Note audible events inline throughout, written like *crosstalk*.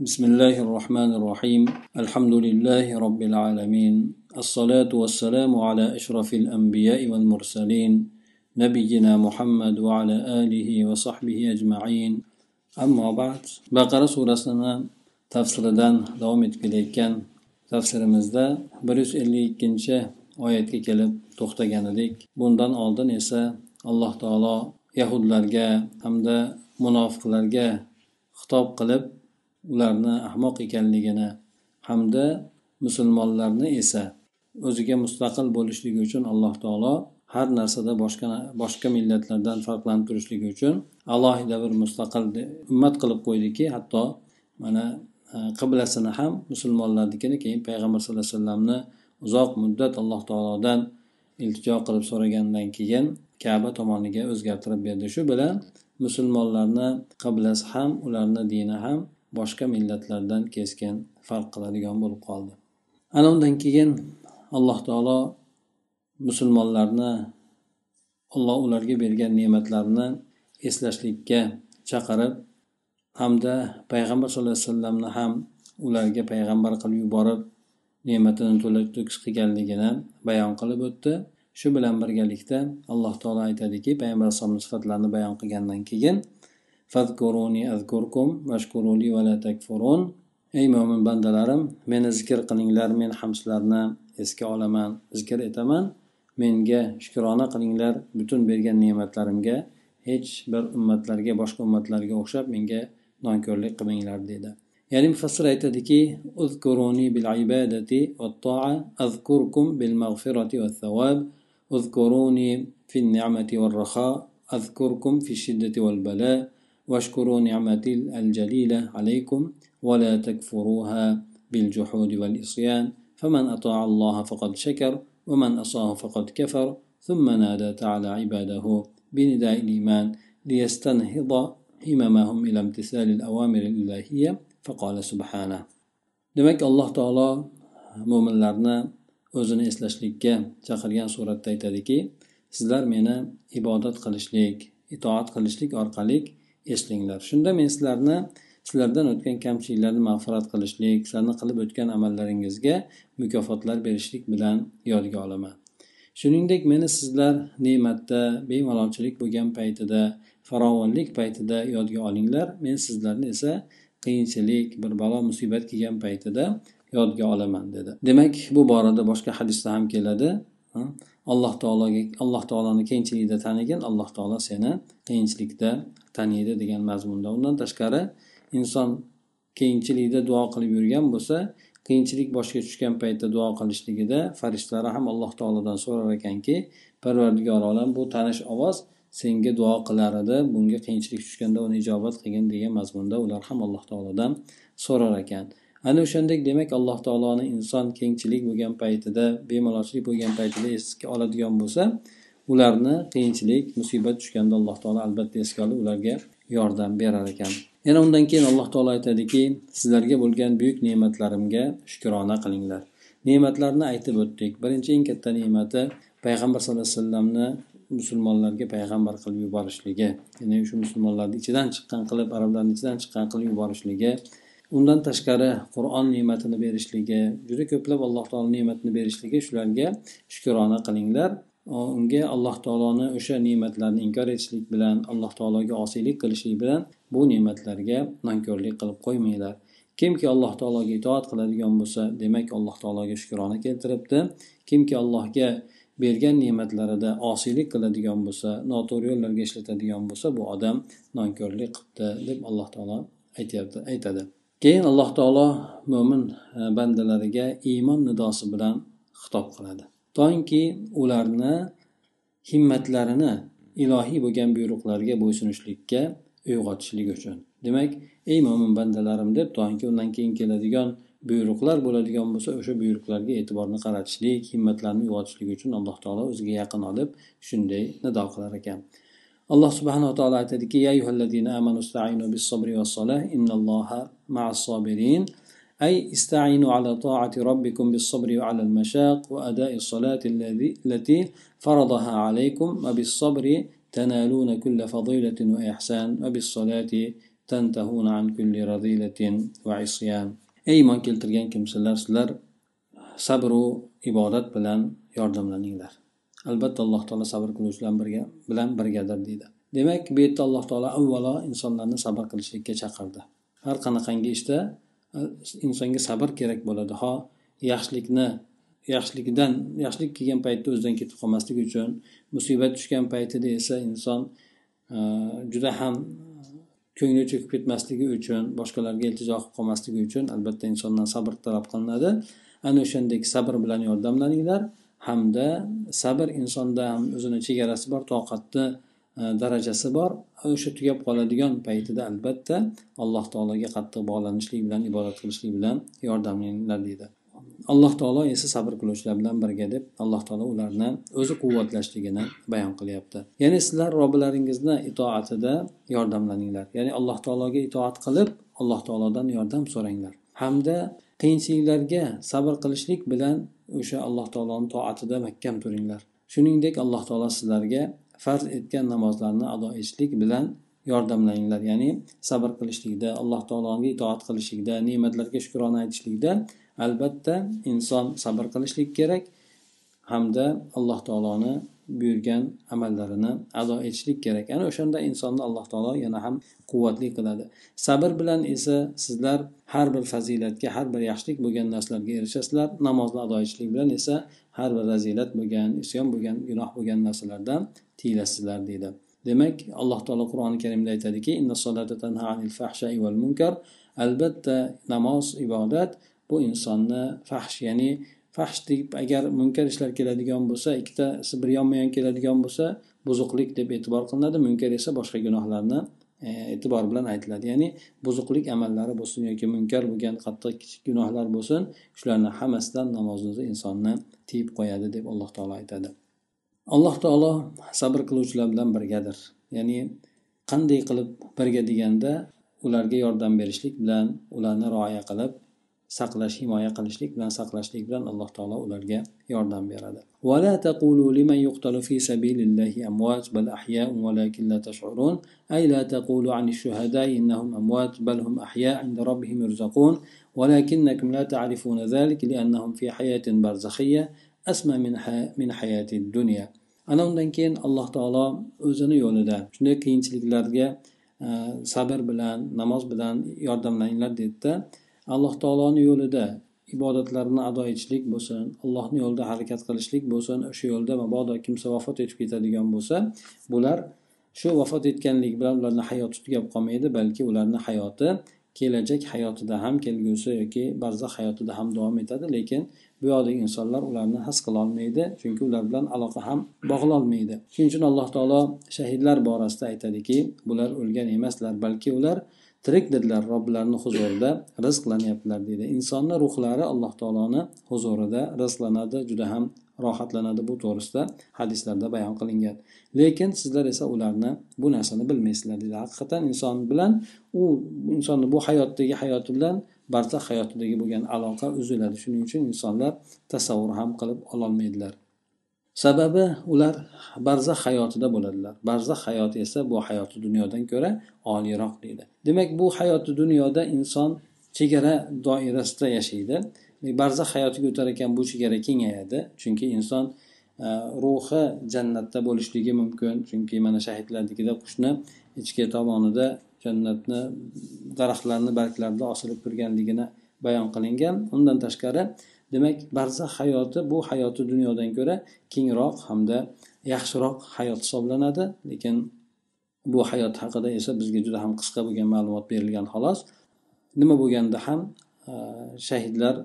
بسم الله الرحمن الرحيم الحمد لله رب العالمين الصلاة والسلام على أشرف الأنبياء والمرسلين نبينا محمد وعلى آله وصحبه أجمعين أما بعد بقرة سورة tafsiridan davom etib kelayotgan tafsirimizda bir yuz ellik ikkinchi oyatga kelib to'xtagan edik bundan oldin esa alloh taolo yahudlarga hamda munofiqlarga xitob qilib ularni ahmoq ekanligini hamda musulmonlarni esa o'ziga mustaqil bo'lishligi uchun alloh taolo har narsada boshqa boshqa millatlardan farqlanib turishligi uchun alohida bir mustaqil ummat qilib qo'ydiki. Hatto mana e, qiblasini ham musulmonlarnikini keyin payg'ambar sallallohu alayhi vasallamni uzoq muddat alloh taolodan iltijo qilib so'ragandan keyin kaba tomoniga o'zgartirib berdi. Shu bilan musulmonlarni qiblasi ham ularni dini ham boshqa millatlardan keskin farq qiladigan bo'lib qoldi. Ana undan keyin alloh taolo musulmonlarni alloh ularga bergan ne'matlarni eslashlikka chaqirib hamda payg'ambar sallallohu alayhi vasallamni ham ularga payg'ambar qilib yuborib ne'matini to'la to'kis qilganligini bayon qilib o'tdi. Shu bilan birgalikda alloh taolo aytadiki payg'ambar alayhisalomni sifatlarini bayon qilgandan keyin fazkuruni azkurkum vashkuruli vala takfurun. Ey mo'min bandalarim meni zikr qilinglar men ham sizlarni esga olaman zikr etaman. Menga shukrona qilinglar butun bergan ne'matlarimga hech bir ummatlarga boshqa ummatlarga o'xshab menga nonko'rlik qilmanglar dedi. Ya'ni mufassir aytadiki uzkuruni bil ibadati va toa azkurkum bil mag'firati va thawab uzkuruni fi ni'mati va raha azkurkum fi shiddati val bala واشكروا نعمتي الجليلة عليكم ولا تكفروها بالجحود والإصيان. فمن أطاع الله فقد شكر ومن أصاه فقد كفر. ثم نادى تعالى عباده بنداء الإيمان ليستنهض هممهم إلى امتثال الأوامر الإلهية. فقال سبحانه demak alloh taolo mo'minlarni o'zini eslashlikka chaqirgan suratda aytadiki sizlar meni ibodat qilishlik itoat qilishlik orqali eslanglar shunda men sizlarni sizlardan o'tgan kamchiliklarni mag'firat qilishlik sizlarni qilib o'tgan amallaringizga mukofotlar berishlik bilan yodga olaman. Shuningdek meni sizlar ne'matda bemalolchilik bo'lgan paytida farovonlik paytida yodga olinglar. Men sizlarni esa qiyinchilik bir balo musibat kelgan paytida yodga olaman dedi. Demak bu borada boshqa hadisda ham keladi. Alloh taologa alloh taoloni qiyinchilikda tanigin alloh taolo seni qiyinchilikda taniydi degan mazmunda. Undan tashqari inson qiyinchilikda duo qilib yurgan bo'lsa qiyinchilik boshiga tushgan paytda duo qilishligida farishtalar ham alloh taolodan so'rar ekanki parvardigor olam bu tanish ovoz senga duo qilar edi bunga qiyinchilik tushganda uni ijobat qilgin degan mazmunda ular ham alloh taolodan so'rar ekan. Ana o'shandek demak alloh taoloni inson kengchilik bo'lgan paytida bemalolchilik bo'lgan paytida esga oladigan bo'lsa ularni qiyinchilik musibat tushganda alloh taolo albatta esga olib ularga yordam berar ekan. Yana undan keyin alloh taolo aytadiki sizlarga bo'lgan buyuk ne'matlarimga shukrona qilinglar. Ne'matlarni aytib o'tdik. Birinchi eng katta ne'mati payg'ambar sallallohu alayhi vasallamni musulmonlarga payg'ambar qilib yuborishligi. Ya'ni shu musulmonlarni ichidan chiqqan qilib arablarni ichidan chiqqan qilib yuborishligi undan tashqari qur'on ne'matini berishligi juda ko'plab alloh taolo ne'matini berishligi shularga shukrona qilinglar. Unga alloh taoloni o'sha ne'matlarni inkor etishlik bilan alloh taologa osiylik qilishlik bilan bu ne'matlarga nonko'rlik qilib qo'ymanglar. Kimki alloh taologa itoat qiladigan bo'lsa demak alloh taologa shukrona keltiribdi. Kimki allohga bergan ne'matlarida osiylik qiladigan bo'lsa noto'g'ri yo'llarga ishlatadigan bo'lsa bu odam nonko'rlik qilibdi deb alloh taolo aytyapti aytadi. Keyin alloh taolo mo'min e, bandalariga iymon nidosi bilan xitob qiladi. Toinki ularni himmatlarini ilohiy bo'lgan buyruqlarga bo'ysunishlikka uyg'otishlik uchun. Demak ey mo'min bandalarim deb toinki undan keyin keladigan buyruqlar bo'ladigan bo'lsa o'sha buyruqlarga e'tiborni qaratishlik himmatlarni uyg'otishlik uchun alloh taolo o'ziga yaqin olib shunday nido qilar ekan. Alloh subhanava taolo aytadiki أي استعينوا على طاعة ربكم بالصبر وعلى المشاق وأداء الصلاة التي فرضها عليكم. وبالصبر تنالون كل فضيلة وإحسان. وبالصلاة تنتهون عن كل رذيلة وعصيان. ey iymon keltirgan kimsalar sizlar sabru ibodat bilan yordamlaninglar. Albatta alloh taolo sabr qiluvchilar birga bilan birgadir deydi. Demak bu yerda alloh taolo avvalo insonlarni sabr qilishlikka chaqirdi. Har qanaqangi ishda insonga sabr kerak bo'ladi. Ho yaxshilikni yaxshiligidan yaxshilik kelgan paytda o'zidan ketib qolmasligi uchun musibat tushgan paytida esa inson juda ham ko'ngli cho'kib ketmasligi uchun boshqalarga iltijo qilib qolmasligi uchun albatta insondan sabr talab qilinadi. Ana o'shandek sabr bilan yordamlaninglar. Hamda sabr insonda ham o'zini chegarasi bor toqatni e, darajasi bor. O'sha tugab qoladigan paytida albatta alloh taologa qattiq bog'lanishlik bilan ibodat qilishlik bilan yordamlaninglar deydi. Alloh taolo esa sabr qiluvchilar bilan birga deb alloh taolo ularni o'zi quvvatlashligini bayon qilyapti. Ya'ni sizlar robbilaringizni itoatida yordamlaninglar. Ya'ni alloh taologa itoat qilib alloh taolodan yordam so'ranglar. Hamda qiyinchiliklarga sabr qilishlik bilan o'sha alloh taoloni toatida mahkam turinglar. Shuningdek alloh taolo sizlarga farz etgan namozlarni ado etishlik bilan yordamlanglar. Ya'ni sabr qilishlikda alloh taologa itoat qilishlikda ne'matlarga shukrona aytishlikda albatta inson sabr qilishlik kerak hamda alloh taoloni buyurgan amallarini ado etishlik kerak. Ana o'shanda insonni alloh taolo yana ham quvvatli qiladi. Sabr bilan esa sizlar har bir fazilatga har bir yaxshilik bo'lgan narsalarga erishasizlar. Namozni ado etishlik bilan esa har bir razilat bo'lgan isyon bo'lgan gunoh bo'lgan narsalardan tiyilasizlar deydi. Demak alloh taolo qur'oni karimda aytadiki albatta namoz ibodat bu insonni fahsh ya'ni fahsh deb agar munkar ishlar keladigan bo'lsa ikkitasi bir yonma yon keladigan bo'lsa buzuqlik deb e'tibor qilinadi. Munkar esa boshqa gunohlarni e, e'tibor bilan aytiladi. Ya'ni buzuqlik amallari bo'lsin yoki munkar bo'lgan qattiq kichik gunohlar bo'lsin shularni hammasidan namoz o'zi insonni tiyib qo'yadi deb alloh taolo aytadi. Alloh taolo sabr qiluvchilar bilan birgadir. Ya'ni qanday qilib birga deganda ularga yordam berishlik bilan ularni rioya qilib saqlash himoya qilishlik bilan saqlashlik bilan alloh taolo ularga yordam beradi ولا تقولوا لمن يقتل في سبيل الله أموات بل أحياء ولكن لا تشعرون أي لا تقولوا عن الشهداء إنهم أموات بل هم أحياء عند ربهم يرزقون ولكنكم لا تعرفون ذلك لأنهم في حياة برزخية أسمى من, من حياة الدنيا ana undan keyin alloh taolo o'zini yo'lida shunday qiyinchiliklarga sabr bilan namoz bilan yordamlanglar deydida alloh taoloni yo'lida ibodatlarni ado etishlik bo'lsin allohni yo'lida harakat qilishlik bo'lsin o'sha yo'lda mabodo kimsa vafot etib ketadigan bo'lsa bular shu vafot etganlik bilan ularni hayoti tugab qolmaydi balki ularni hayoti kelajak hayotida ham kelgusi yoki barzax hayotida ham davom etadi. Lekin bu yoqdagi insonlar ularni his qilolmaydi chunki ular bilan aloqa ham bog'lolmaydi shuning uchun alloh taolo shahidlar borasida aytadiki bular o'lgan emaslar balki ular tirikdirlar robbilarini huzurida rizqlanyaptilar deydi. Insonni ruhlari alloh taoloni huzurida rizqlanadi juda ham rohatlanadi bu to'g'risida hadislarda bayon qilingan. Lekin sizlar esa ularni bu narsani bilmaysizlar deydi. Haqiqatdan inson bilan u insonni bu hayotdagi hayoti bilan barzax hayotidagi bo'lgan aloqa uziladi. Shuning uchun insonlar tasavvur ham qilib ololmaydilar. Sababi ular barzax hayotida bo'ladilar. Barzax hayoti esa bu hayoti dunyodan ko'ra oliyroq deydi. Demak bu hayoti dunyoda inson chegara doirasida yashaydi. Barzax hayotiga o'tar ekan bu chegara kengayadi. Chunki inson e, ruhi jannatda bo'lishligi mumkin. Chunki mana shahidlarnikida qushni ichki tomonida jannatni daraxtlarni barglarida osilib turganligini bayon qilingan. Undan tashqari demak barzax hayoti bu hayoti dunyodan ko'ra kengroq hamda yaxshiroq hayot hisoblanadi. Lekin bu hayot haqida esa bizga juda ham qisqa bo'lgan ma'lumot berilgan xolos. Nima bo'lganda ham shahidlar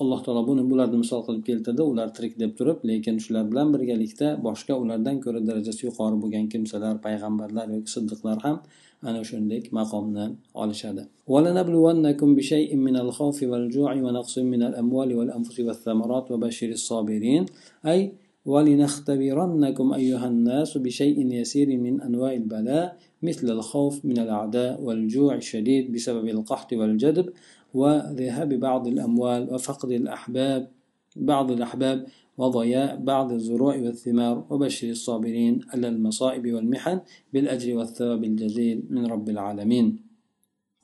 alloh taolo buni bularni misol qilib keltirdi ular tirik deb turib lekin shular bilan birgalikda boshqa ulardan ko'ra darajasi yuqori bo'lgan kimsalar payg'ambarlar yoki siddiqlar ham ana shunday maqomni olishadi ولنبلونكم بشيء من الخوف والجوع ونقص من الأموال والأنفس والثمرات وبشر الصابرين أي ولنختبرنكم أيها الناس بشيء يسير من أنواع البلاء مثل الخوف من الأعداء والجوع الشديد بسبب القحط والجدب وذهاب بعض الأموال وفقد الأحباب بعض الأحباب وضياء بعض الزروع والثمار وبشر الصابرين على المصائب والمحن بالأجر والثواب الجزيل من رب العالمين.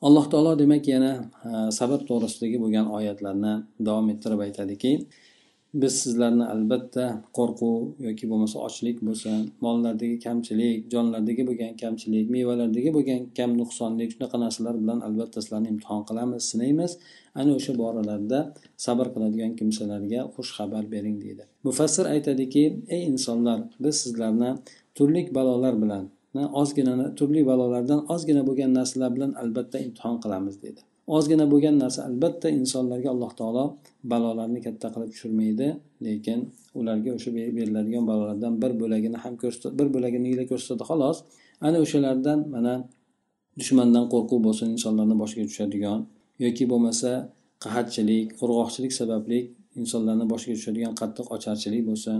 alloh taolo demak yana sabr to'g'risidagi bo'lgan oyatlarni davom ettirib aytadiki biz sizlarni albatta qo'rquv yoki bo'lmasa ochlik bo'lsin mollardagi kamchilik jonlardagi bo'lgan kamchilik mevalardagi bo'lgan kam nuqsonlik shunaqa narsalar bilan albatta sizlarni imtihon qilamiz sinaymiz. Ana o'sha boralarda sabr qiladigan kimsalarga xush xabar bering deydi. Mufassir aytadiki ey insonlar biz sizlarni turli balolar bilan ozgina turli balolardan ozgina bo'lgan narsalar bilan albatta imtihon qilamiz deydi. Ozgina bo'lgan narsa. Albatta insonlarga alloh taolo balolarni katta qilib tushirmaydi lekin ularga o'sha beriladigan balolardan bir bo'lagini ham ko'rsatadi bir bo'lagini ko'rsatadi xolos. Ana o'shalardan mana dushmandan qo'rquv bo'lsin insonlarni boshiga tushadigan yoki bo'lmasa qahatchilik qurg'oqchilik sababli insonlarni boshiga tushadigan qattiq ocharchilik bo'lsin.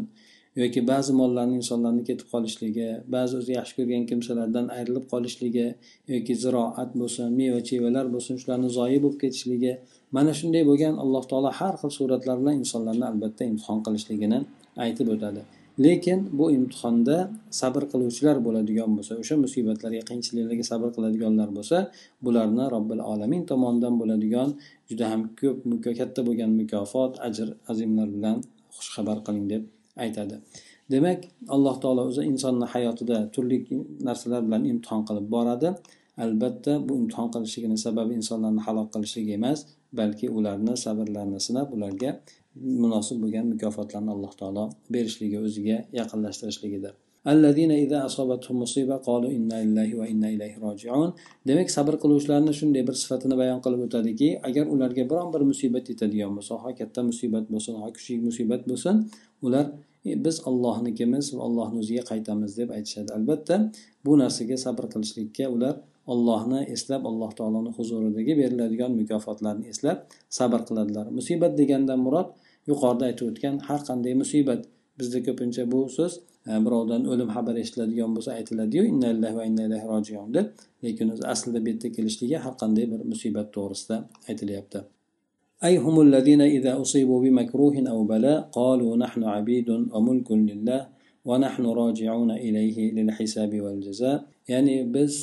Yoki ba'zi mollarni insonlarni ketib qolishligi ba'zi o'zi yaxshi ko'rgan kimsalardan ayrilib qolishligi yoki ziroat bo'lsin meva chevalar bo'lsin shularni zoyi bo'lib ketishligi mana shunday bo'lgan alloh taolo har xil suratlar bilan insonlarni albatta imtihon qilishligini aytib o'tadi. Lekin bu imtihonda sabr qiluvchilar bo'ladigan bo'lsa o'sha musibatlarga qiyinchiliklarga sabr qiladiganlar bo'lsa bularni robbil alamin tomonidan bo'ladigan juda ham ko'p katta bo'lgan mukofot ajr azimlar bilan xushxabar qiling deb aytadi. Demak alloh taolo o'zi insonni hayotida turli narsalar bilan imtihon qilib boradi. Albatta bu imtihon qilishligini sababi insonlarni halok qilishlik emas balki ularni sabrlarini sinab ularga munosib bo'lgan mukofotlarni alloh taolo berishligi o'ziga yaqinlashtirishligidir. Demak sabr qiluvchilarni shunday bir sifatini bayon qilib o'tadiki agar ularga biron bir musibat yetadigan bo'lsa ho katta musibat bo'lsin ho kichik musibat bo'lsin ular e, biz ollohnikimiz va ollohni o'ziga qaytamiz deb aytishadi. Albatta bu narsaga sabr qilishlikka ular ollohni eslab alloh taoloni huzuridagi beriladigan mukofotlarni eslab sabr qiladilar. Musibat degandan murod yuqorida aytib o'tgan har qanday musibat. Bizda ko'pincha bu so'z birovdan o'lim xabari eshitiladigan bo'lsa aytiladiyu inna va inna ilayhi rojiun deb lekin o'zi aslida bu yerda kelishligi har qanday bir musibat to'g'risida aytilyapti أي هم الذين إذا أصيبوا بمكروه أو بلاء قالوا نحن عبيد وملك لله ونحن راجعون إليه للحساب والجزاء يعني بس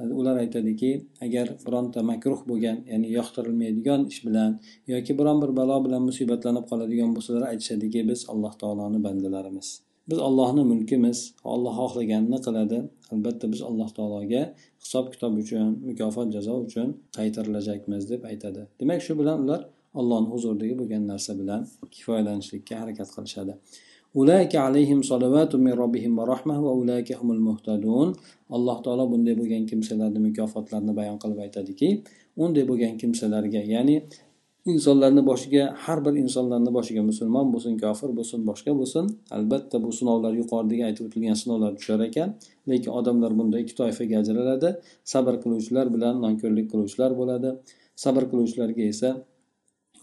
ular aytadiki agar bironta makruh bo'lgan ya'ni yoqtirilmaydigan ish bilan yoki biron bir balo bilan musibatlanib qoladigan bo'lsalar aytishadiki biz alloh taoloni bandalarimiz Biz ollohni mulkimiz olloh xohlaganini qiladi. Albatta biz alloh taologa hisob kitob uchun mukofot jazo uchun qaytarilajakmiz deb aytadi. Demak shu bilan ular allohni huzuridagi bo'lgan narsa bilan kifoyalanishlikka harakat qilishadi. Ulayka alayhim salavatu min robbihim va rahmah va ulayka humul muhtadun. Alloh taolo bunday bo'lgan kimsalarni mukofotlarini bayon qilib aytadiki unday bo'lgan kimsalarga ya'ni insonlarni boshiga har bir insonlarni boshiga musulmon bo'lsin kofir bo'lsin boshqa bo'lsin albatta bu sinovlar yuqoridagi aytib o'tilgan sinovlar tushar ekan. Lekin odamlar bunda ikki toifaga ajraladi. Sabr qiluvchilar bilan nonko'rlik qiluvchilar bo'ladi. Sabr qiluvchilarga esa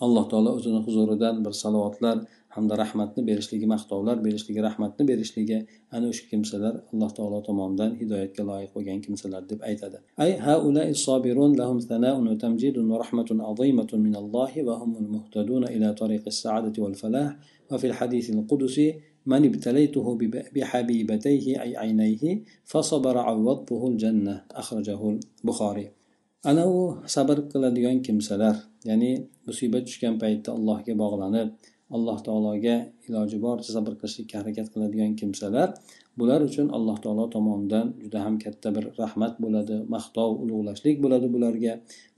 alloh taolo o'zini huzuridan bir salovatlar hamda rahmatni berishligi maqtovlar berishligi rahmatni berishligi ana o'sha kimsalar alloh taolo tomonidan hidoyatga loyiq bo'lgan kimsalar deb aytadi ay haulai sabirun lahum thana'un wa tamjidun wa rahmatun azimatun min allohi va humul muhtaduna ila tariqi as-sa'adati wal falah va fil hadith al-qudusi من ابتليته بحبيبتيه أي عينيه فصبر عوضته الجنة أخرجه البخاري u sabr qiladigan kimsalar ya'ni musibat tushgan paytda allohga bog'lanib alloh taologa iloji boricha sabr qilishlikka harakat qiladigan kimsalar bular uchun alloh taolo tomonidan juda ham katta bir rahmat bo'ladi maqtov ulug'lashlik bo'ladi bularga.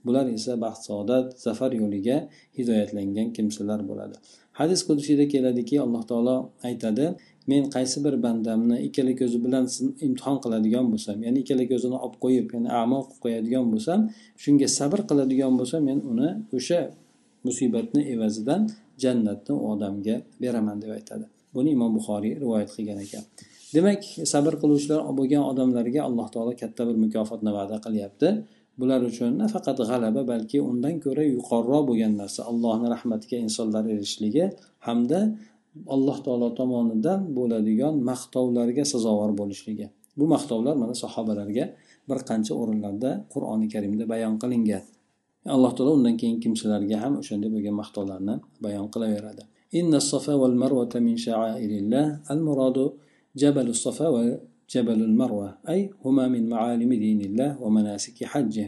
Bular esa baxt saodat zafar yo'liga hidoyatlangan kimsalar bo'ladi. Hadis qudusiyda keladiki alloh taolo aytadi men qaysi bir bandamni ikkala ko'zi bilan imtihon qiladigan bo'lsam ya'ni ikkala ko'zini olib qo'yib ya'ni amo qilib qo'yadigan bo'lsam shunga sabr qiladigan bo'lsa men uni o'sha musibatni evazidan jannatni u odamga beraman deb aytadi. Buni imom buxoriy rivoyat qilgan ekan. Demak sabr qiluvchilar bo'lgan odamlarga alloh taolo katta bir mukofotni va'da qilyapti. Bular uchun nafaqat g'alaba balki undan ko'ra yuqoriroq bo'lgan narsa allohni rahmatiga insonlar erishishligi hamda alloh taolo tomonidan bo'ladigan maqtovlarga sazovor bo'lishligi. Bu maqtovlar mana sahobalarga bir qancha o'rinlarda qur'oni karimda bayon qilingan. Alloh taolo undan keyin kimsalarga ham o'shanday bo'lgan maqtovlarni bayon qilaveradi. Inna safa val marvata min sha'airillah. Al muradu jabalu safa va jabalul marva ay huma min ma'alimi dinillah va manasiki hajji.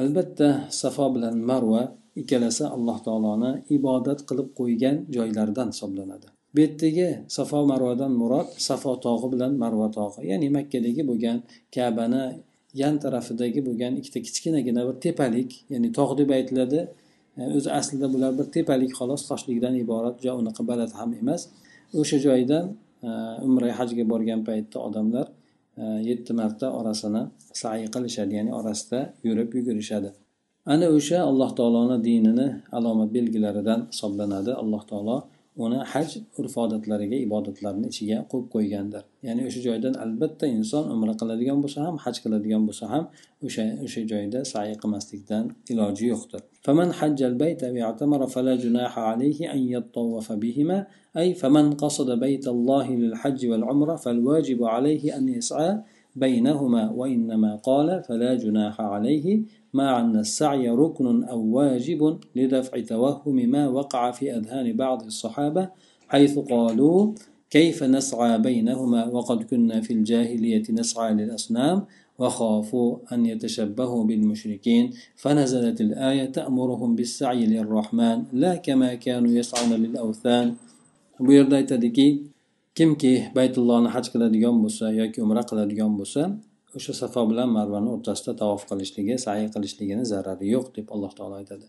Albatta safo bilan marva ikkalasi alloh taoloni ibodat qilib qo'ygan joylaridan hisoblanadi. Bu yerdagi safo marvadan murod safo tog'i bilan marva tog'i ya'ni makkadagi bo'lgan kabani yan tarafidagi bo'lgan ikkita kichkinagina bir tepalik ya'ni tog' deb aytiladi e, o'zi aslida bular bir tepalik xolos toshlikdan iborat. Unaqa baland ham emas. O'sha joydan e, umra hajga borgan paytda odamlar e, yetti marta orasini say qilishadi ya'ni orasida yurib yugurishadi. Ana o'sha alloh taoloni dinini alomat belgilaridan hisoblanadi. Alloh taolo uni haj urf odatlariga ibodatlarni ichiga qo'yib qo'ygandir ya'ni o'sha joydan albatta inson umra qiladigan bo'lsa ham haj qiladigan bo'lsa ham o'sha o'sha joyda sa'iy qilmaslikdan iloji yo'qdir فمن حج البيت واعتمر فلا جناح عليه أن يطوف بهما أي فمن قصد بيت الله للحج والعمرة فالواجب عليه أن يسعى بينهما وإنما قال فلا جناح عليه مع أن السعي ركن أو واجب لدفع توهم ما وقع في أذهان بعض الصحابة حيث قالوا كيف نسعى بينهما وقد كنا في الجاهلية نسعى للأصنام وخافوا أن يتشبهوا بالمشركين فنزلت الآية تأمرهم بالسعي للرحمن لا كما كانوا يسعون للأوثان. Bu aytadiki kimki baytullohni haj qiladigan bo'lsa yoki umra qiladigan bo'lsa o'sha safo bilan marvani o'rtasida tavof qilishligi sa'iy qilishligini zarari yo'q deb alloh taolo aytadi.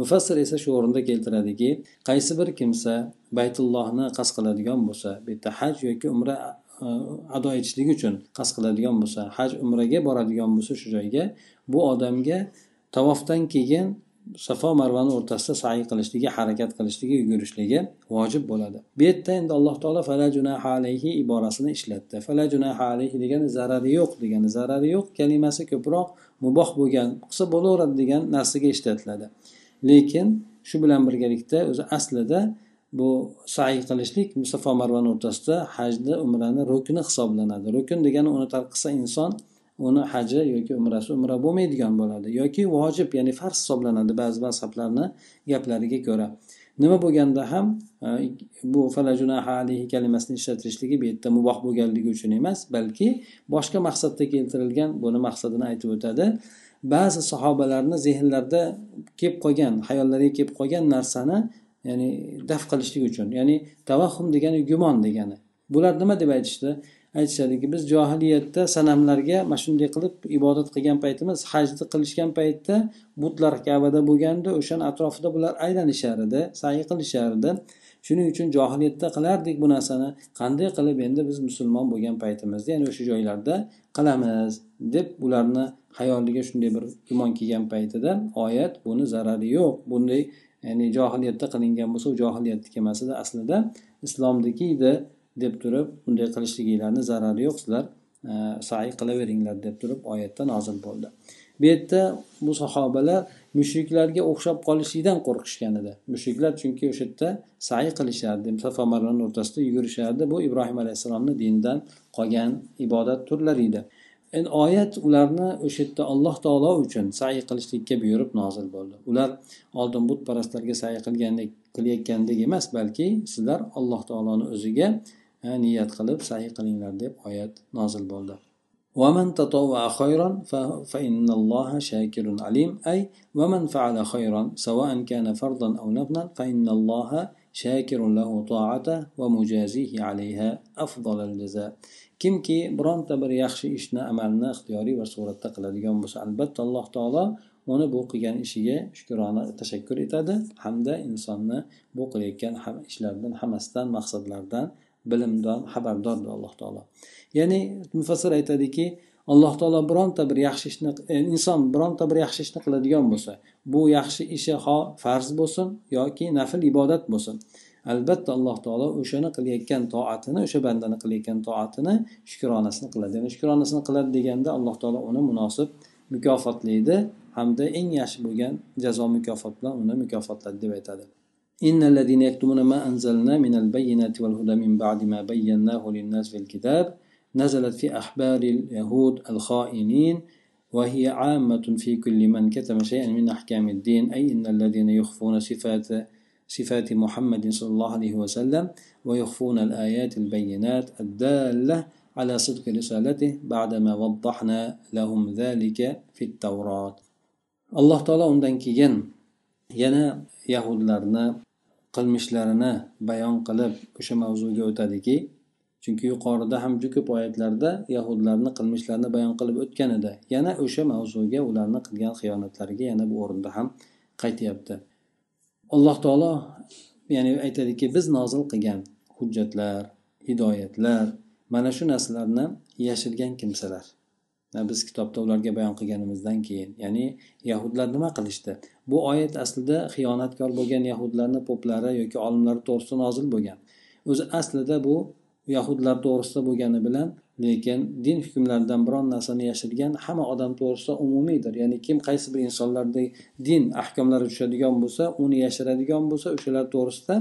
Mufassir esa shu o'rinda keltiradiki qaysi bir kimsa baytullohni qasd qiladigan bo'lsa bu yerda haj yoki umra ado etishlik uchun qasd qiladigan bo'lsa haj umraga boradigan bo'lsa shu joyga bu odamga tavofdan keyin safo marvani o'rtasida sa'iy qilishligi harakat qilishligi yugurishligi vojib bo'ladi. Bu yerda endi alloh taolo fala junaha alayhi iborasini ishlatdi. Fala junaha alayhi degani zarari yo'q degani zarari yo'q kalimasi ko'proq muboh bo'lgan qilsa bo'laveradi degan narsaga ishlatiladi. Lekin shu bilan birgalikda o'zi aslida bu sa'iy qilishlik safo marvani o'rtasida hajni umrani rukni hisoblanadi. Rukn degani uni tark qilsa inson uni haji yoki umrasi umra bo'lmaydigan bo'ladi yoki vojib ya'ni farz hisoblanadi ba'zi mazhablarni gaplariga ko'ra. Nima bo'lganda ham e, bu falajunaha alayhi kalimasini ishlatilishligi bu yerda muboh bo'lganligi uchun emas balki boshqa maqsadda keltirilgan buni maqsadini aytib o'tadi. Ba'zi sahobalarni zehnlarida kelib qolgan hayollariga kelib qolgan narsani ya'ni daf qilishlik uchun ya'ni tavahhum degani gumon degani. Bular nima deb aytishdi? Aytishadiki biz johiliyatda sanamlarga mana shunday qilib ibodat qilgan paytimiz hajni qilishgan paytda butlar kabada bo'lganda o'shani atrofida bular aylanishar edi sayi qilishar edi shuning uchun johiliyatda qilardik bu narsani. Qanday qilib endi biz musulmon bo'lgan paytimizda ya'ni o'sha joylarda qilamiz deb ularni hayoliga shunday bir gumon kelgan paytida oyat buni zarari yo'q. Bunday ya'ni johiliyatda qilingan bo'lsa u johiliyatniki emas edi aslida islomniki edi. Deb turib bunday qilishliginglarni zarari yo'q sizlar e, qilaveringlar deb turib oyatda nozil bo'ldi. Bu yerda bu sahobalar mushriklarga o'xshab qolishlikdan qo'rqishgan edi. Mushriklar chunki o'sha yerda sa'y qilishardi safo marvani o'rtasida yugurishardi bu ibrohim alayhissalomni dinidan qolgan ibodat turlari edi. Endi oyat ularni o'sha yerda alloh taolo uchun sa'y qilishlikka buyurib nozil bo'ldi. Ular oldin butparastlarga sa'y qilgandek qilayotgandek emas balki sizlar alloh taoloni o'ziga niyat qilib sa'iy qilinglar deb oyat nozil bo'ldi ومن تطوع خيرا فإن الله شاكر عليم أي ومن فعل خيرا سواء كان فرضا أو نفلا فإن الله شاكر له طاعته ومجازيه عليها أفضل الجزاء kimki bironta bir yaxshi ishni amalni ixtiyoriy va suratda qiladigan bo'lsa albatta alloh taolo uni bu qilgan ishiga shukrona tashakkur etadi hamda insonni bu qilayotgan ishlardan hammasidan maqsadlardan bilimdon xabardordir alloh taolo. Ya'ni mufassir aytadiki alloh taolo bironta bir yaxshi ishni e, inson bironta bir yaxshi ishni qiladigan bo'lsa bu yaxshi ishi ho farz bo'lsin yoki nafl ibodat bo'lsin. Albatta alloh taolo o'shani qilayotgan toatini o'sha bandani qilayotgan toatini shukronasini qiladi. Ya'ni shukronasini qiladi deganda alloh taolo uni munosib mukofotlaydi hamda eng yaxshi bo'lgan jazo mukofot bilan uni mukofotlaydi deb aytadi. إن الذين يكتمون ما أنزلنا من البينات والهدى من بعد ما بيناه للناس في الكتاب نزلت في أحبار اليهود الخائنين وهي عامة في كل من كتم شيئا من أحكام الدين أي إن الذين يخفون صفات صفات محمد صلى الله عليه وسلم ويخفون الآيات البينات الدالة على صدق رسالته بعدما وضحنا لهم ذلك في التوراة. alloh taolo undan keyin yana yahudlarni qilmishlarini bayon qilib o'sha mavzuga o'tadiki. Chunki yuqorida ham juda ko'p oyatlarda yahudlarni qilmishlarini bayon qilib o'tgan edi. Yana o'sha mavzuga ularni qilgan xiyonatlariga yana bu o'rinda ham qaytyapti. Alloh taolo ya'ni aytadiki biz nozil qilgan hujjatlar hidoyatlar mana shu narsalarni yashirgan kimsalar. Biz kitobda ularga bayon qilganimizdan keyin ya'ni yahudlar nima qilishdi? Bu oyat aslida xiyonatkor bo'lgan yahudlarni poplari yoki olimlari to'g'risida nozil bo'lgan. O'zi aslida bu yahudlar to'g'risida bo'lgani bilan lekin din hukmlaridan biron narsani yashirgan hamma odam to'g'risida umumiydir ya'ni kim qaysi bir insonlarda din ahkomlari tushadigan bo'lsa uni yashiradigan bo'lsa o'shalar to'g'risida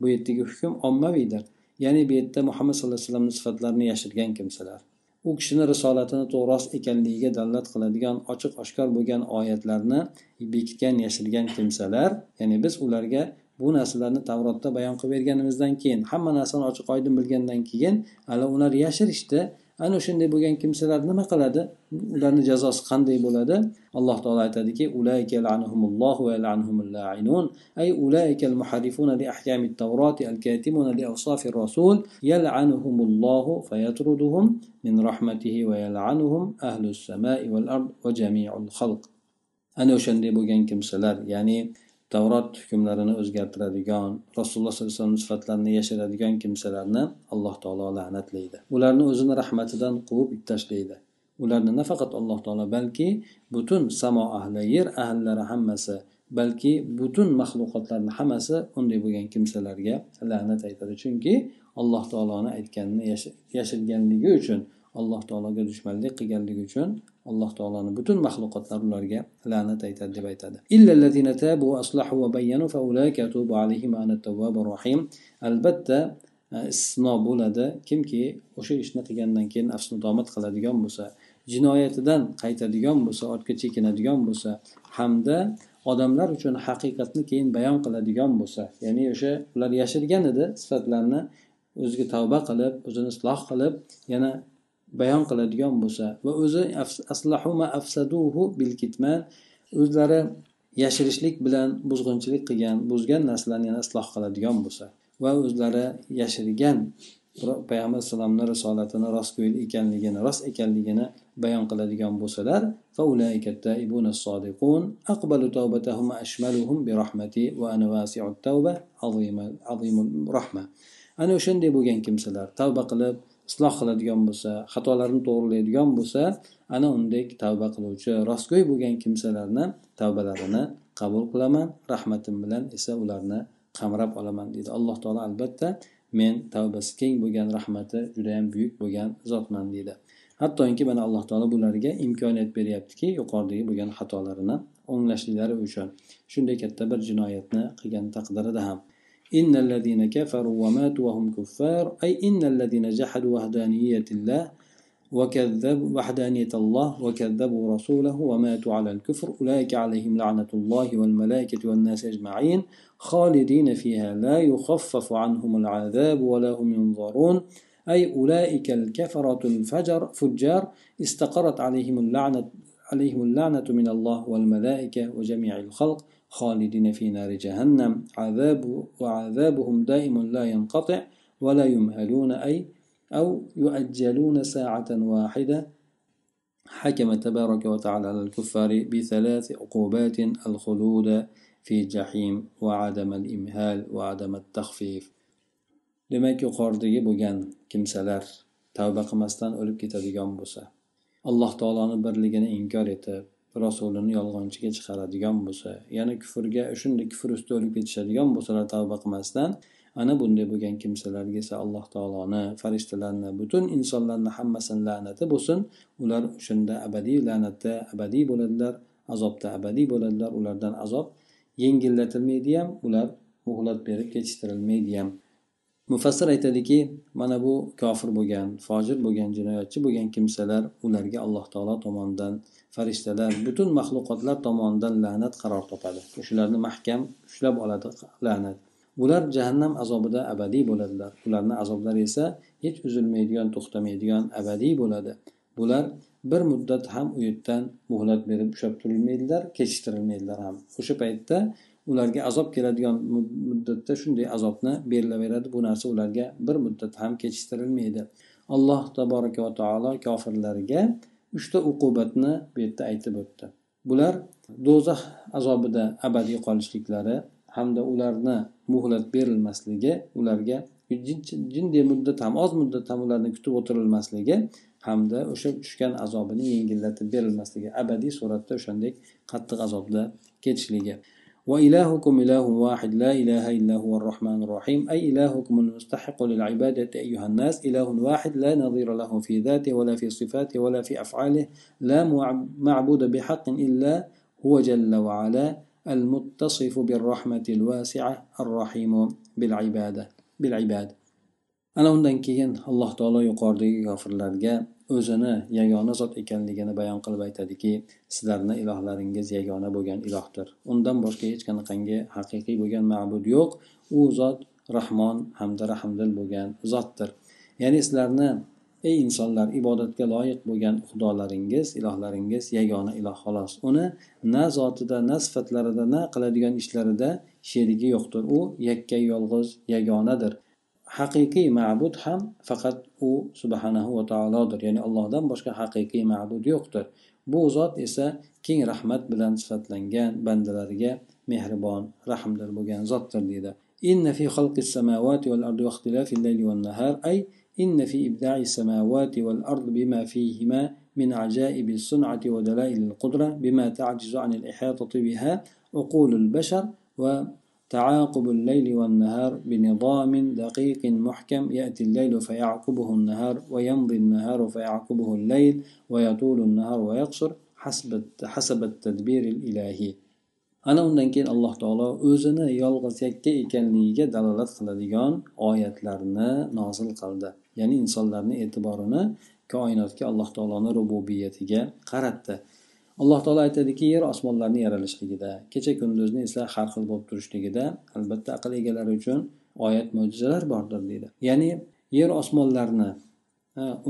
bu yerdagi hukm ommaviydir ya'ni bu yerda muhammad sallallohu alayhi vasallamni sifatlarini yashirgan kimsalar. U kishini risolatini to'g'ri ekanligiga dalolat qiladigan ochiq oshkor bo'lgan oyatlarni bekitgan yashirgan kimsalar ya'ni biz ularga bu narsalarni tavrotda bayon qilib berganimizdan keyin hamma narsani ochiq oydin bilgandan keyin hali ular yashirishdi ana o'shanday bo'lgan kimsalar nima qiladi ularni jazosi qanday bo'ladi alloh taolo aytadiki ay ulaikal muharrifuna li ahkamit tavroti al katimuna li awsafir rasul yal'anuhumullohu fayatruduhum min rahmatihi va yal'anuhum ahlus samai wal ard va jami'ul xalq ana o'shanday bo'lgan kimsalar ya'ni tavrot hukmlarini o'zgartiradigan rasululloh sollallohu alayhi vasallam sifatlarini yashiradigan kimsalarni alloh taolo la'natlaydi. Ularni o'zini rahmatidan quvib tashlaydi ularni nafaqat alloh taolo balki butun samo ahli yer ahllari hammasi balki butun maxluqotlarni hammasi unday bo'lgan kimsalarga la'nat aytadi. Chunki alloh taoloni aytganini yashirganligi uchun alloh taologa dushmanlik qilganligi uchun alloh taoloni butun maxluqotlar ularga la'nat aytadi deb aytadi. Albatta e, istisno bo'ladi. Kimki o'sha ishni qilgandan keyin afsnudomat qiladigan bo'lsa jinoyatidan qaytadigan bo'lsa ortga chekinadigan bo'lsa hamda odamlar uchun haqiqatni keyin bayon qiladigan bo'lsa ya'ni o'sha ular yashirgan edi sifatlarni o'ziga tavba qilib o'zini isloh qilib yana bayon qiladigan bo'lsa va o'zi aslahuma afsaduhu bil kitman o'zlari yashirishlik bilan buzg'unchilik qilgan buzgan narsalarni yana isloh qiladigan bo'lsa va o'zlari yashirgan payg'ambar alayhisalomni risolatini rostgo'y ekanligini rost ekanligini bayon qiladigan bo'lsalar ana o'shanday bo'lgan kimsalar tavba qilib isloh qiladigan bo'lsa xatolarini to'g'rilaydigan bo'lsa ana undek tavba qiluvchi rostgo'y bo'lgan kimsalarni tavbalarini qabul qilaman rahmatim bilan esa ularni qamrab olaman deydi. Alloh taolo albatta men tavbasi keng bo'lgan rahmati judayam buyuk bo'lgan zotman deydi. Hattoki mana alloh taolo bularga imkoniyat beryaptiki yuqoridagi bo'lgan xatolarini o'nglashliklari uchun shunday katta bir jinoyatni qilgan taqdirida ham. إن الذين كفروا وماتوا وهم كفار أي إن الذين جحدوا وحدانية الله وكذبوا وحدانية الله وكذبوا رسوله وماتوا على الكفر أولئك عليهم لعنة الله والملائكة والناس أجمعين. خالدين فيها لا يخفف عنهم العذاب ولا هم ينظرون. أي أولئك الكفرة الفجر فجار استقرت عليهم اللعنة عليهم اللعنة من الله والملائكة وجميع الخلق. خالدين في نار جهنم. عذاب وعذابهم دائم لا ينقطع ولا يمهلون أي أو يؤجلون ساعة واحدة. حكم تبارك وتعالى على الكفار بثلاث عقوبات الخلود في جحيم وعدم الإمهال وعدم التخفيف. Demak yuqoridagi bo'lgan kimsalar tavba qilmasdan o'lib ketadigan bo'lsa alloh taoloni birligini inkor etib rasulini yolg'onchiga chiqaradigan bo'lsa ya'ni kufrga shunday kufr ustida o'lib ketishadigan bo'lsalar tavba qilmasdan ana bunday bo'lgan kimsalarga esa alloh taoloni farishtalarni butun insonlarni hammasini la'nati bo'lsin. Ular o'shanda abadiy la'natda abadiy bo'ladilar azobda abadiy bo'ladilar. Ulardan azob yengillatilmaydi ham ular muhlat berib kechiktirilmaydi ham mufassir aytadiki mana bu kofir bo'lgan fojir bo'lgan jinoyatchi bo'lgan kimsalar ularga alloh taolo tomonidan farishtalar butun maxluqotlar tomonidan la'nat qaror topadi. O'shalarni mahkam ushlab oladi la'nat. Ular jahannam azobida abadiy bo'ladilar. Ularni azoblari esa hech uzilmaydigan to'xtamaydigan abadiy bo'ladi. Bular bir muddat ham u yerdan muhlat berib ushlab turilmaydilar kechiktirilmaydilar ham. O'sha paytda ularga azob keladigan muddatda shunday azobni berilaveradi. Bu narsa ularga bir muddat ham kechiktirilmaydi. Alloh taboraka va taolo kofirlarga uchta uqubatni bu yerda aytib o'tdi. Bular do'zax azobida abadiy qolishliklari hamda ularni muhlat berilmasligi ularga jinday muddat ham oz muddat ham ularni kutib o'tirilmasligi hamda o'sha tushgan azobini yengillatib berilmasligi abadiy suratda o'shandek qattiq azobda ketishligi. وإلهكم إله واحد لا إله إلا هو الرحمن الرحيم. أي إلهكم المستحق للعبادة أيها الناس. إله واحد لا نظير له في ذاته ولا في صفاته ولا في أفعاله. لا معبود بحق إلا هو جل وعلا المتصف بالرحمة الواسعة الرحيم بالعبادة بالعباد. ana undan keyin alloh taolo yuqoridagi kofirlarga o'zini yagona zot ekanligini bayon qilib aytadiki sizlarni ilohlaringiz yagona bo'lgan ilohdir. Undan boshqa hech qanaqangi haqiqiy bo'lgan ma'bud yo'q. U zot rahmon hamda rahmdil bo'lgan zotdir. Ya'ni sizlarni ey insonlar ibodatga loyiq bo'lgan xudolaringiz ilohlaringiz yagona iloh xolos. Uni na zotida na sifatlarida na qiladigan ishlarida sherigi yo'qdir. U yakka yolg'iz yagonadir. Haqiqiy ma'bud ham faqat u subhanahu va taolodir ya'ni allohdan boshqa haqiqiy ma'bud yo'qdir bu zot esa keng rahmat bilan sifatlangan bandalariga mehribon rahmdil bo'lgan zotdir deydi إن في خلق السماوات والأرض واختلاف الليل والنهار أي إن في إبداع السماوات والأرض بما فيهما من عجائب الصنعة ودلائل القدرة بما تعجز عن الإحاطة بها عقول البشر و تعاقب الليل والنهار بنظام دقيق محكم يأتي الليل فيعقبه النهار ويمضي النهار فيعقبه الليل ويطول النهار ويقصر حسب حسب التدبير الإلهي ana undan keyin alloh taolo o'zini yolg'iz yakka ekanligiga dalolat qiladigan oyatlarni nozil qildi ya'ni insonlarni e'tiborini koinotga alloh taoloni rububiyatiga qaratdi Alloh taolo aytadiki yer osmonlarni yaralishligida kecha kunduzni esa har xil bo'lib turishligida albatta aql egalari uchun oyat mo'jizalar bordir deydi. Ya'ni yer osmonlarni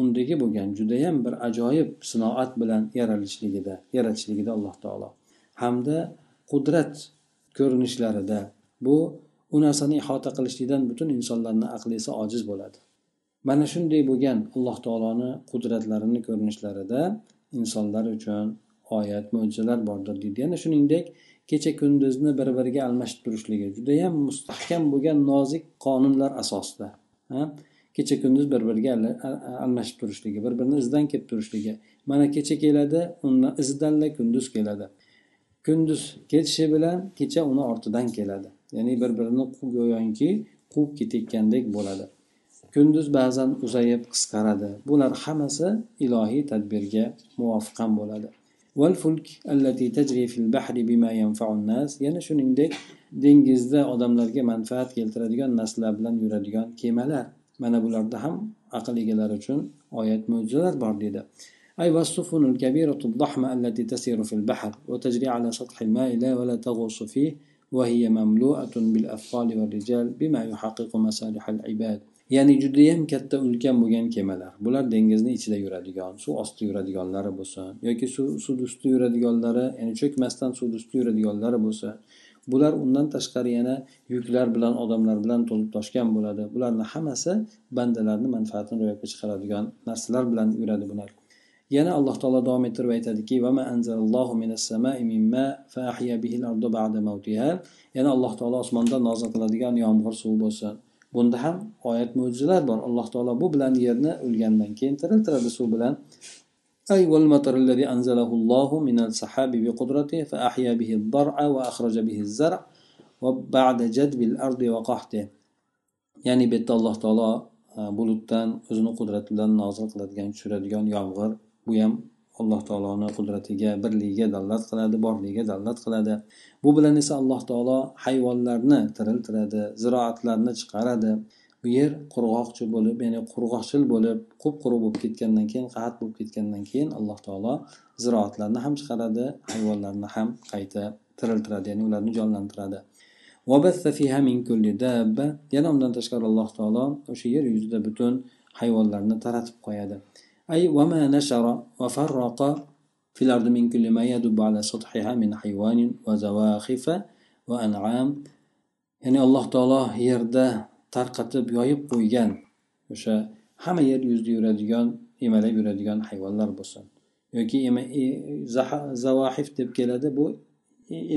undagi bo'lgan judayam bir ajoyib sinoat bilan yaralishligida yaratishligida alloh taolo. Hamda qudrat ko'rinishlarida bu u narsani ihota qilishlikdan butun insonlarni aqli esa ojiz bo'ladi. Mana shunday bo'lgan alloh taoloni qudratlarini ko'rinishlarida insonlar uchun oyat mo'jizalar bordir deydi. Yana shuningdek kecha kunduzni bir biriga almashib turishligi judayam mustahkam bo'lgan nozik qonunlar asosida kecha kunduz bir biriga almashib turishligi bir birini izidan kelib turishligi. Mana kecha keladi undan izidanla kunduz keladi. Kunduz ketishi bilan kecha uni ortidan keladi. Ya'ni bir birini go'yoki quvib ketayotgandek bo'ladi. Kunduz ba'zan uzayib qisqaradi. Bular hammasi ilohiy tadbirga muvofiqan bo'ladi. والفلك التي تجري في البحر بما ينفع الناس. yana shuningdek dengizda odamlarga manfaat keltiradigan narsalar bilan yuradigan kemalar. Mana bularda ham aql egalari uchun oyat mo'jizalar bor deydi أي والسفن الكبيرة الضخمة التي تسير في البحر وتجري على سطح الماء لا ولا تغوص فيه وهي مملوءة بالأثقال والرجال بما يحقق مصالح العباد ya'ni judayam katta ulkan bo'lgan kemalar. Bular dengizni ichida yuradigan suv osti yuradiganlari bo'lsin yoki suv suvni usti yuradiganlari ya'ni cho'kmasdan suvni usti yuradiganlari bo'lsa bular undan tashqari yana yuklar bilan odamlar bilan to'lib toshgan bo'ladi. Bularni hammasi bandalarni manfaatini ro'yobga chiqaradigan narsalar bilan yuradi bular. Yana alloh taolo davom ettirib aytadiki yana alloh taolo osmondan nozil qiladigan yomg'ir suv bo'lsin bunda ham oyat mo'jizalar bor alloh taolo bu bilan yerni o'lgandan keyin tiriltiradi suv bilan أي والمطر الذي أنزله الله من السحاب بقدرته فأحيا به الضرع وأخرج به الزرع وبعد جدب الأرض وقحته ya'ni bu yerda alloh taolo bulutdan o'zini qudrati bilan nozil qiladigan tushiradigan yomg'ir bu ham alloh taoloni qudratiga birligiga dalolat qiladi borligiga dalolat qiladi. Bu bilan esa alloh taolo hayvonlarni tiriltiradi ziroatlarni chiqaradi. Bu yer qurg'oqchi bo'lib ya'ni qurg'oqchil bo'lib qup quruq bo'lib ketgandan keyin qahat bo'lib ketgandan keyin alloh taolo ziroatlarni ham chiqaradi hayvonlarni ham qayta tiriltiradi ya'ni ularni jonlantiradi. Yana undan tashqari alloh taolo o'sha yer yuzida butun hayvonlarni taratib qo'yadi. أي وما نشر وفرق في الأرض من كل ما يدب على سطحها من حيوان وزواخف وأنعام ya'ni alloh taolo yerda tarqatib yoyib qo'ygan o'sha hamma yer yuzida yuradigan emalab yuradigan hayvonlar bo'lsin yoki e, zavahif deb keladi bu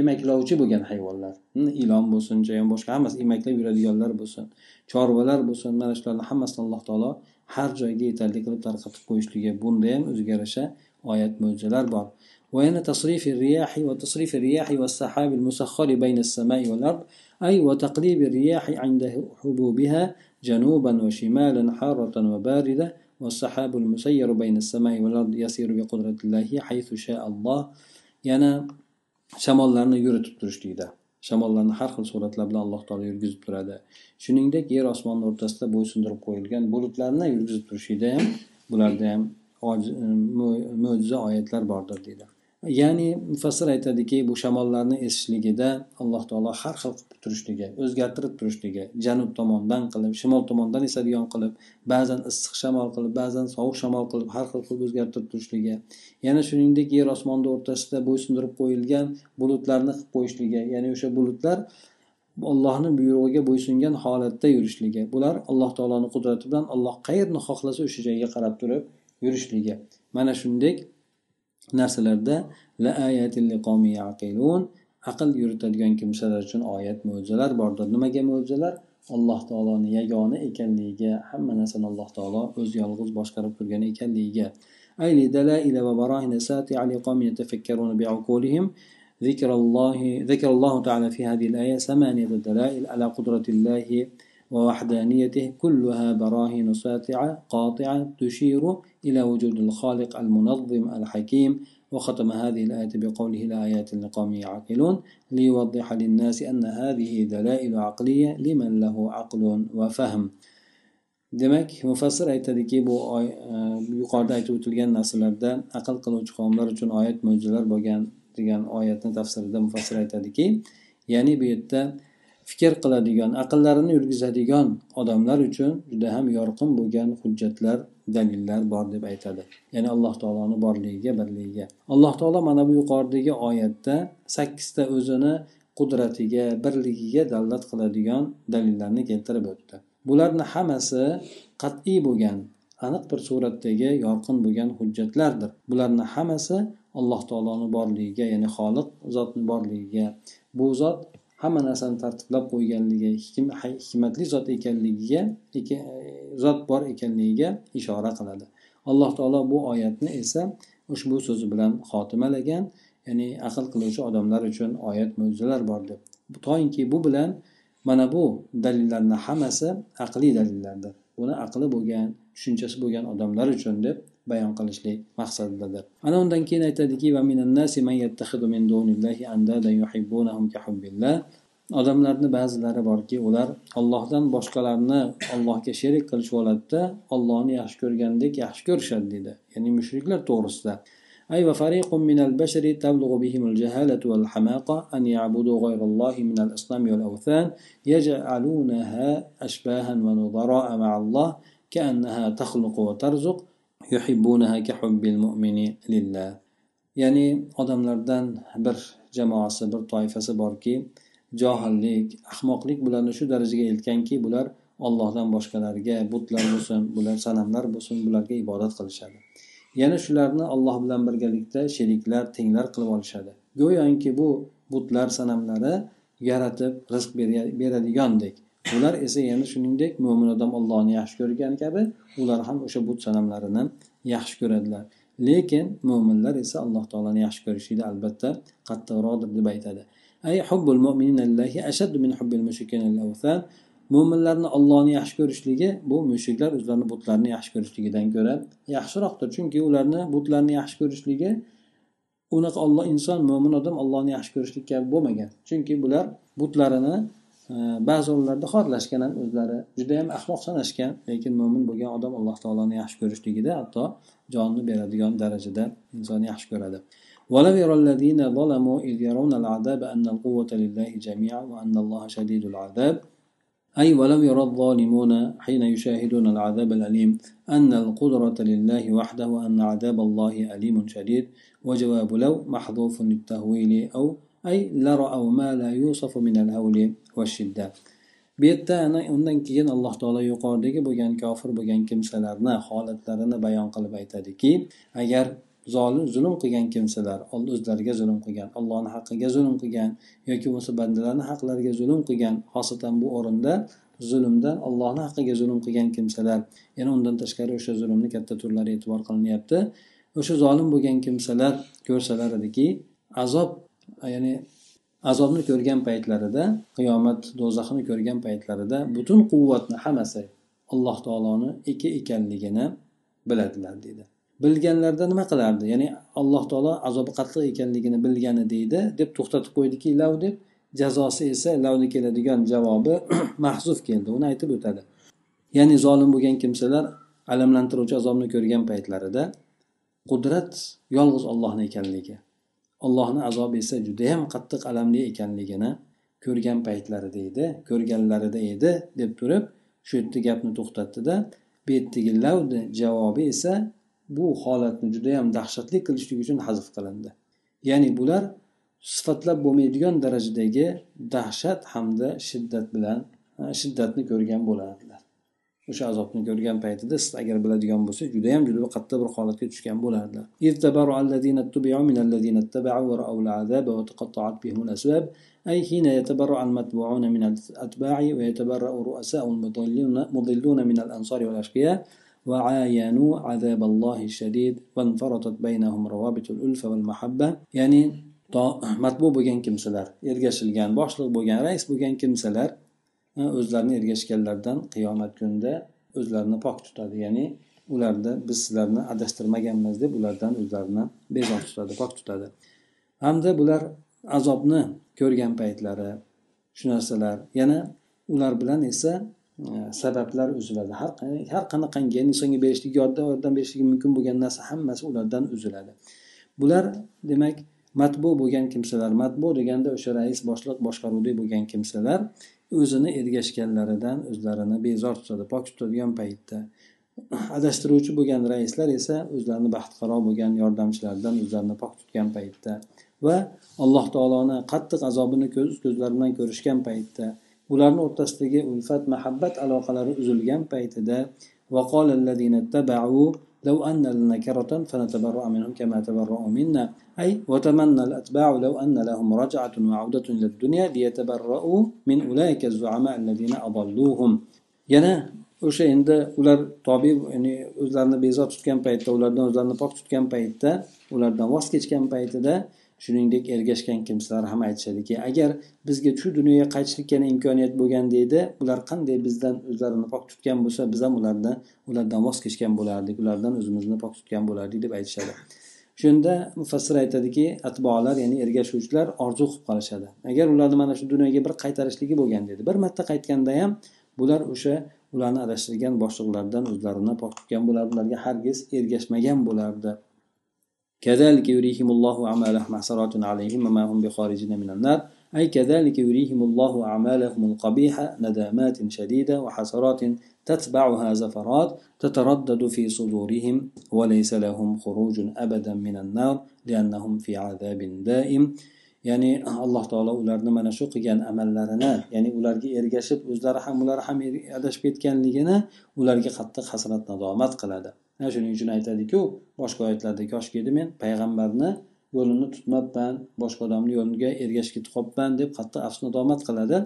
emaklovchi bo'lgan hayvonlar ilon bo'lsin chayon boshqa hammasi emaklab yuradiganlar bo'lsin chorvalar bo'lsin mana shularni hammasini alloh taolo har joyga yetarli qilib tarqatib qo'yishligi bunda ham o'ziga yarasha oyat mo'jizalar bor. وهنا تصريف الرياح وتصريف الرياح والسحاب المسخر بين السماء والأرض أي وتقليب الرياح عند حبوبها جنوبا وشمالا حارة وباردة والسحاب المسير بين السماء والأرض يسير بقدرة الله حيث شاء الله yana shamollarni yuritib turishlikda. Shamollarni har xil suratlar bilan alloh taolo yurgizib turadi. Shuningdek yer osmonni o'rtasida bo'ysundirib qo'yilgan bulutlarni yurgizib turishida ham bularda ham mo'jiza oyatlar bordir deydi. Ya'ni mufassir aytadiki bu shamollarni esishligida alloh taolo har xil qilib turishligi o'zgartirib turishligi janub tomondan qilib shimol tomondan esadigan qilib ba'zan issiq shamol qilib ba'zan sovuq shamol qilib har xil qilib o'zgartirib turishligi yana shuningdek yer osmonni o'rtasida bo'ysundirib qo'yilgan bulutlarni qilib qo'yishligi ya'ni o'sha bulutlar allohni buyrug'iga bo'ysungan holatda yurishligi bular alloh taoloni qudrati bilan alloh qayerni xohlasa o'sha joyga qarab turib yurishligi mana shunday narsalarda la aql yuritadigan kimsalar uchun oyat mo'jizalar bordir nimaga mo'jizalar alloh taoloni yagona ekanligiga hamma narsani alloh taolo o'zi yolg'iz boshqarib turgan ekanligiga أي لدلائل وبراهين ساطعة لقوم يتفكرون بعقولهم ذكر الله ذكر الله تعالى في هذه الآية ثمانية دلائل على قدرة الله ووحدانيته كلها براهين ساطعة قاطعة تشير إلى وجود الخالق المنظم الحكيم وختم هذه الآية بقوله لآيات لقوم يعقلون ليوضح للناس أن هذه دلائل عقلية لمن له عقل وفهم demak mufassir aytadiki bu yuqorida aytib o'tilgan narsalarda aql qiluvchi qavmlar uchun oyat mo'jizalar bo'lgan degan oyatni tafsirida mufassir aytadiki ya'ni bu yerda fikr qiladigan aqllarini yurgizadigan odamlar uchun juda ham yorqin bo'lgan hujjatlar dalillar bor deb aytadi. Ya'ni alloh taoloni borligiga birligiga alloh taolo mana bu yuqoridagi oyatda sakkizta o'zini qudratiga birligiga dalolat qiladigan dalillarni keltirib o'tdi. Bularni hammasi qat'iy bo'lgan aniq bir suratdagi yorqin bo'lgan hujjatlardir. Bularni hammasi alloh taoloni borligiga ya'ni xoliq zotni borligiga bu zot hamma narsani tartiblab qo'yganligi hikmatli zot ekanligiga zot bor ekanligiga ishora qiladi. Alloh taolo bu oyatni esa ushbu so'zi bilan xotimalagan ya'ni aql qiluvchi odamlar uchun oyat mo'jizalar bor deb. Toinki bu bilan mana bu dalillarni hammasi aqliy dalillardir. Buni aqli bo'lgan tushunchasi bo'lgan odamlar uchun deb bayon qilishlik maqsadidadir ana undan keyin aytadiki odamlarni ba'zilari borki ular ollohdan boshqalarni allohga sherik qilishib oladida ollohni yaxshi ko'rgandek yaxshi ko'rishadi deydi. Ya'ni mushriklar to'g'risida. أي وفريق من البشر تبلغ بهم الجهالة والحماقة أن يعبدوا غير الله من الأصنام والأوثان يجعلونها أشباها ونظراء مع الله كأنها تخلق وترزق يحبونها كحب المؤمن لله ya'ni odamlardan bir jamoasi bir toifasi borki johillik ahmoqlik bularni shu darajaga eltganki bular ollohdan boshqalarga butlar bo'lsin bular sanamlar bo'lsin bularga ibodat qilishadi Yana shularni alloh bilan birgalikda sheriklar tenglar qilib olishadi. Go'yoki bu butlar sanamlari yaratib rizq beradigandek ular esa yana shuningdek mo'min odam ollohni yaxshi ko'rgani kabi ular ham o'sha but sanamlarini yaxshi ko'radilar. Lekin mo'minlar esa alloh taoloni yaxshi ko'rishlikda albatta qattiqroqdir deb aytadi. Ay حب المؤمنين لله min من حب al-awthan mo'minlarni ollohni yaxshi ko'rishligi bu mushriklar o'zlarini butlarni yaxshi ko'rishligidan ko'ra yaxshiroqdir chunki ularni butlarni yaxshi ko'rishligi unaqa olloh inson mo'min odam ollohni yaxshi ko'rishlik kabi bo'lmagan chunki bular butlarini ba'zi o'rinlarda xorlashgan ham o'zlari judayam ahmoq sanashgan lekin mo'min bo'lgan odam alloh taoloni yaxshi ko'rishligida hatto jonni beradigan darajada insonni yaxshi ko'radi ولو يرى الذين ظلموا إذ يرون العذاب أن القوة لله جميعا وأن الله شديد العذاب أي ولم يرى الظالمون حين يشاهدون العذاب الأليم أن القدرة لله وحده وأن عذاب الله أليم شديد وجواب لو محذوف للتهويل أو أي لرأوا ما لا يوصف من الهول والشدة bu yerda ana undan keyin alloh taolo yuqoridagi bo'lgan kofir bo'lgan kimsalarni holatlarini bayon qilib aytadiki agar zolim zulm qilgan kimsalar o'zlariga zulm qilgan allohni haqqiga zulm qilgan yoki bo'lmasa bandalarni haqlariga zulm qilgan xosatan bu o'rinda zulmdan allohni haqqiga zulm qilgan kimsalar. Yana undan tashqari o'sha zulmni katta turlari e'tibor qilinyapti. O'sha zolim bo'lgan kimsalar ko'rsalar ediki azob ya'ni azobni ko'rgan paytlarida qiyomat do'zaxni ko'rgan paytlarida butun quvvatni hammasi alloh taoloni eki ekanligini biladilar deydi. Bilganlarida nima qilardi? Ya'ni alloh taolo azobi qattiq ekanligini bilgani deydi deb to'xtatib qo'ydiki lav deb jazosi esa lavni keladigan javobi *clears throat* mahzuf keldi uni aytib o'tadi. Ya'ni zolim bo'lgan kimsalar alamlantiruvchi azobni ko'rgan paytlarida qudrat yolg'iz ollohni ekanligi allohni azobi esa judayam qattiq alamli ekanligini ko'rgan paytlarida edi ko'rganlarida edi deb turib shu yerda gapni to'xtatdida bu yerdagi lavni javobi esa bu holatni judayam dahshatli qilishlik uchun hazf qilindi ya'ni bular sifatlab bo'lmaydigan darajadagi dahshat hamda shiddat bilan shiddatni ko'rgan bo'lardilar o'sha azobni ko'rgan paytida siz agar biladigan bo'lsa judayam juda qattiq bir holatga tushgan bo'lardilar أي حين يتبرع المتبوعون من الأتباع ويتبرأ رؤساء المضلون من الأنصار والأشقياء وعاينوا عذاب الله الشديد وانفرطت بينهم روابط الألفة والمحبة يعني matbu bo'lgan kimsalar ergashilgan boshliq bo'lgan rais bo'lgan kimsalar o'zlarini ergashganlardan qiyomat kunida o'zlarini pok tutadi ya'ni ularni biz sizlarni adashtirmaganmiz deb ulardan o'zlarini bezor tutadi pok tutadi hamda bular azobni ko'rgan paytlari shu narsalar yana ular bilan esa e, sabablar uziladi har har qanaqangi insonga berishlik yordam yordam berishligi mumkin bo'lgan narsa hammasi ulardan uziladi. Bular demak matbu bo'lgan kimsalar matbu deganda o'sha rais boshliq boshqaruvda bo'lgan kimsalar o'zini ergashganlaridan o'zlarini bezor tutadi pok tutadigan paytda. *clears throat* Adashtiruvchi bo'lgan raislar esa o'zlarini baxtiqaro bo'lgan yordamchilaridan o'zlarini pok tutgan paytda va alloh taoloni qattiq azobini ko'z ko'zlari bilan ko'rishgan paytda ularni o'rtasidagi ulfat mahabbat aloqalari uzilgan paytida لو أن لنا كرة فنتبرأ منهم كما تبرأوا منا أي وتمنى الأتباع لو أن لهم رجعة وعودة إلى الدنيا ليتبرؤوا من أولئك الزعماء الذين أضلوهم yana o'sha endi ular tobe ya'ni o'zlarini bezor tutgan paytda ulardan o'zlarini pok tutgan paytda ulardan voz kechgan paytida shuningdek ergashgan kimsalar ham aytishadiki agar bizga shu dunyoga qaytishlikka imkoniyat bo'lgan deydi ular qanday bizdan o'zlarini pok tutgan bo'lsa biz ham ulardan ulardan voz kechgan bo'lardik ulardan o'zimizni pok tutgan bo'lardik deb aytishadi. Shunda mufassir aytadiki atbolar ya'ni ergashuvchilar orzu qilib qolishadi. Agar ularni mana shu dunyoga bir qaytarishligi bo'lgan deydi bir marta qaytganda ham bular o'sha ularni adashtirgan boshliqlardan o'zlarini pok tutgan bo'lardi ularga hargiz ergashmagan bo'lardi. كذلك يريهم الله أعمالهم حسرات عليهم وما هم بخارجين من النار. أي كذلك يريهم الله أعمالهم القبيحة ندامات شديدة وحسرات تتبعها زفرات تتردد في صدورهم وليس لهم خروج أبدا من النار لأنهم في عذاب دائم. Ya'ni ah, alloh taolo ularni mana shu qilgan amallarini ya'ni ularga ergashib o'zlari ham ular ham er, adashib ketganligini ularga qattiq hasrat nadomat qiladi. Shuning uchun aytadiku boshqa oyatlarda koshki edi men payg'ambarni yo'lini tutmabman boshqa odamni yo'liga ergashib ketib qolibman deb qattiq afs nadomat qiladi.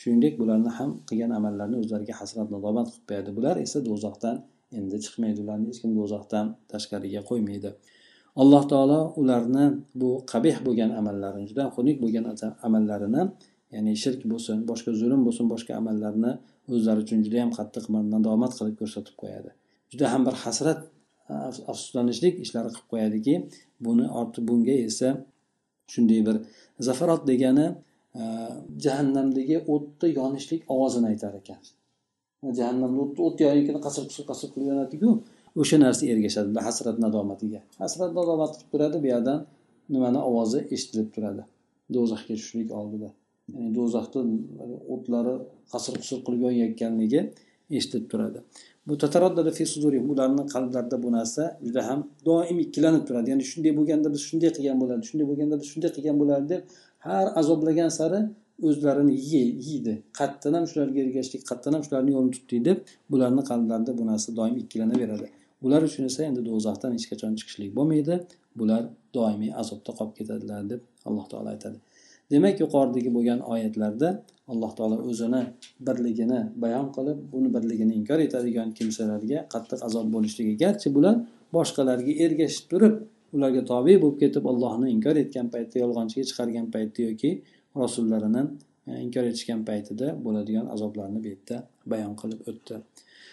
Shuningdek bularni ham qilgan amallarini o'zlariga hasrat nadomat qilib qo'yadi. Bular esa do'zaxdan endi chiqmaydi ularni hech kim do'zaxdan tashqariga qo'ymaydi. Alloh taolo ularni bu qabih bo'lgan amallarini juda xunuk bo'lgan amallarini ya'ni shirk bo'lsin boshqa zulm bo'lsin boshqa amallarni o'zlari uchun juda yam qattiq nadomat qilib ko'rsatib qo'yadi. Juda ham bir hasrat afsuslanishlik ishlari qilib qo'yadiki buni orti bunga esa shunday bir zafarot degani jahannamdagi o'tda yonishlik ovozini aytar ekan. Jahannamda o't yoyikini qasir qisir qasir qilib yonadiku. O'sha narsa ergashadi hasrat nadomatiga hasrat nadomat qilib turadi bu yoqdan nimani ovozi eshitilib turadi. Do'zaxga tushishlik oldida. Ya'ni do'zaxda o'tlari qasir qusur qilib yonayotganligi eshitilib turadi. Bu ularni qalblarida bu narsa juda ham doim ikkilanib turadi. Ya'ni shunday bo'lganda biz shunday qilgan bo'lardi shunday bo'lganda biz shunday qilgan bo'lardi deb har azoblagan sari o'zlarini yeydi. Qayerdan ham shularga ergashdik qayerdan ham shularni yo'lini tutdik deb bularni qalblarida bu narsa doim ikkilanaveradi. Ular uchun esa endi do'zaxdan hech qachon chiqishlik bo'lmaydi. Bular doimiy azobda qolib ketadilar deb alloh taolo aytadi. Demak yuqoridagi bo'lgan oyatlarda alloh taolo o'zini birligini bayon qilib uni birligini inkor etadigan kimsalarga qattiq azob bo'lishligi garchi bular boshqalarga ergashib turib ularga tobe bo'lib ketib allohni inkor etgan paytda yolg'onchiga chiqargan paytda yoki rasullarini e, inkor etishgan paytida bo'ladigan azoblarni bu yerda bayon qilib o'tdi.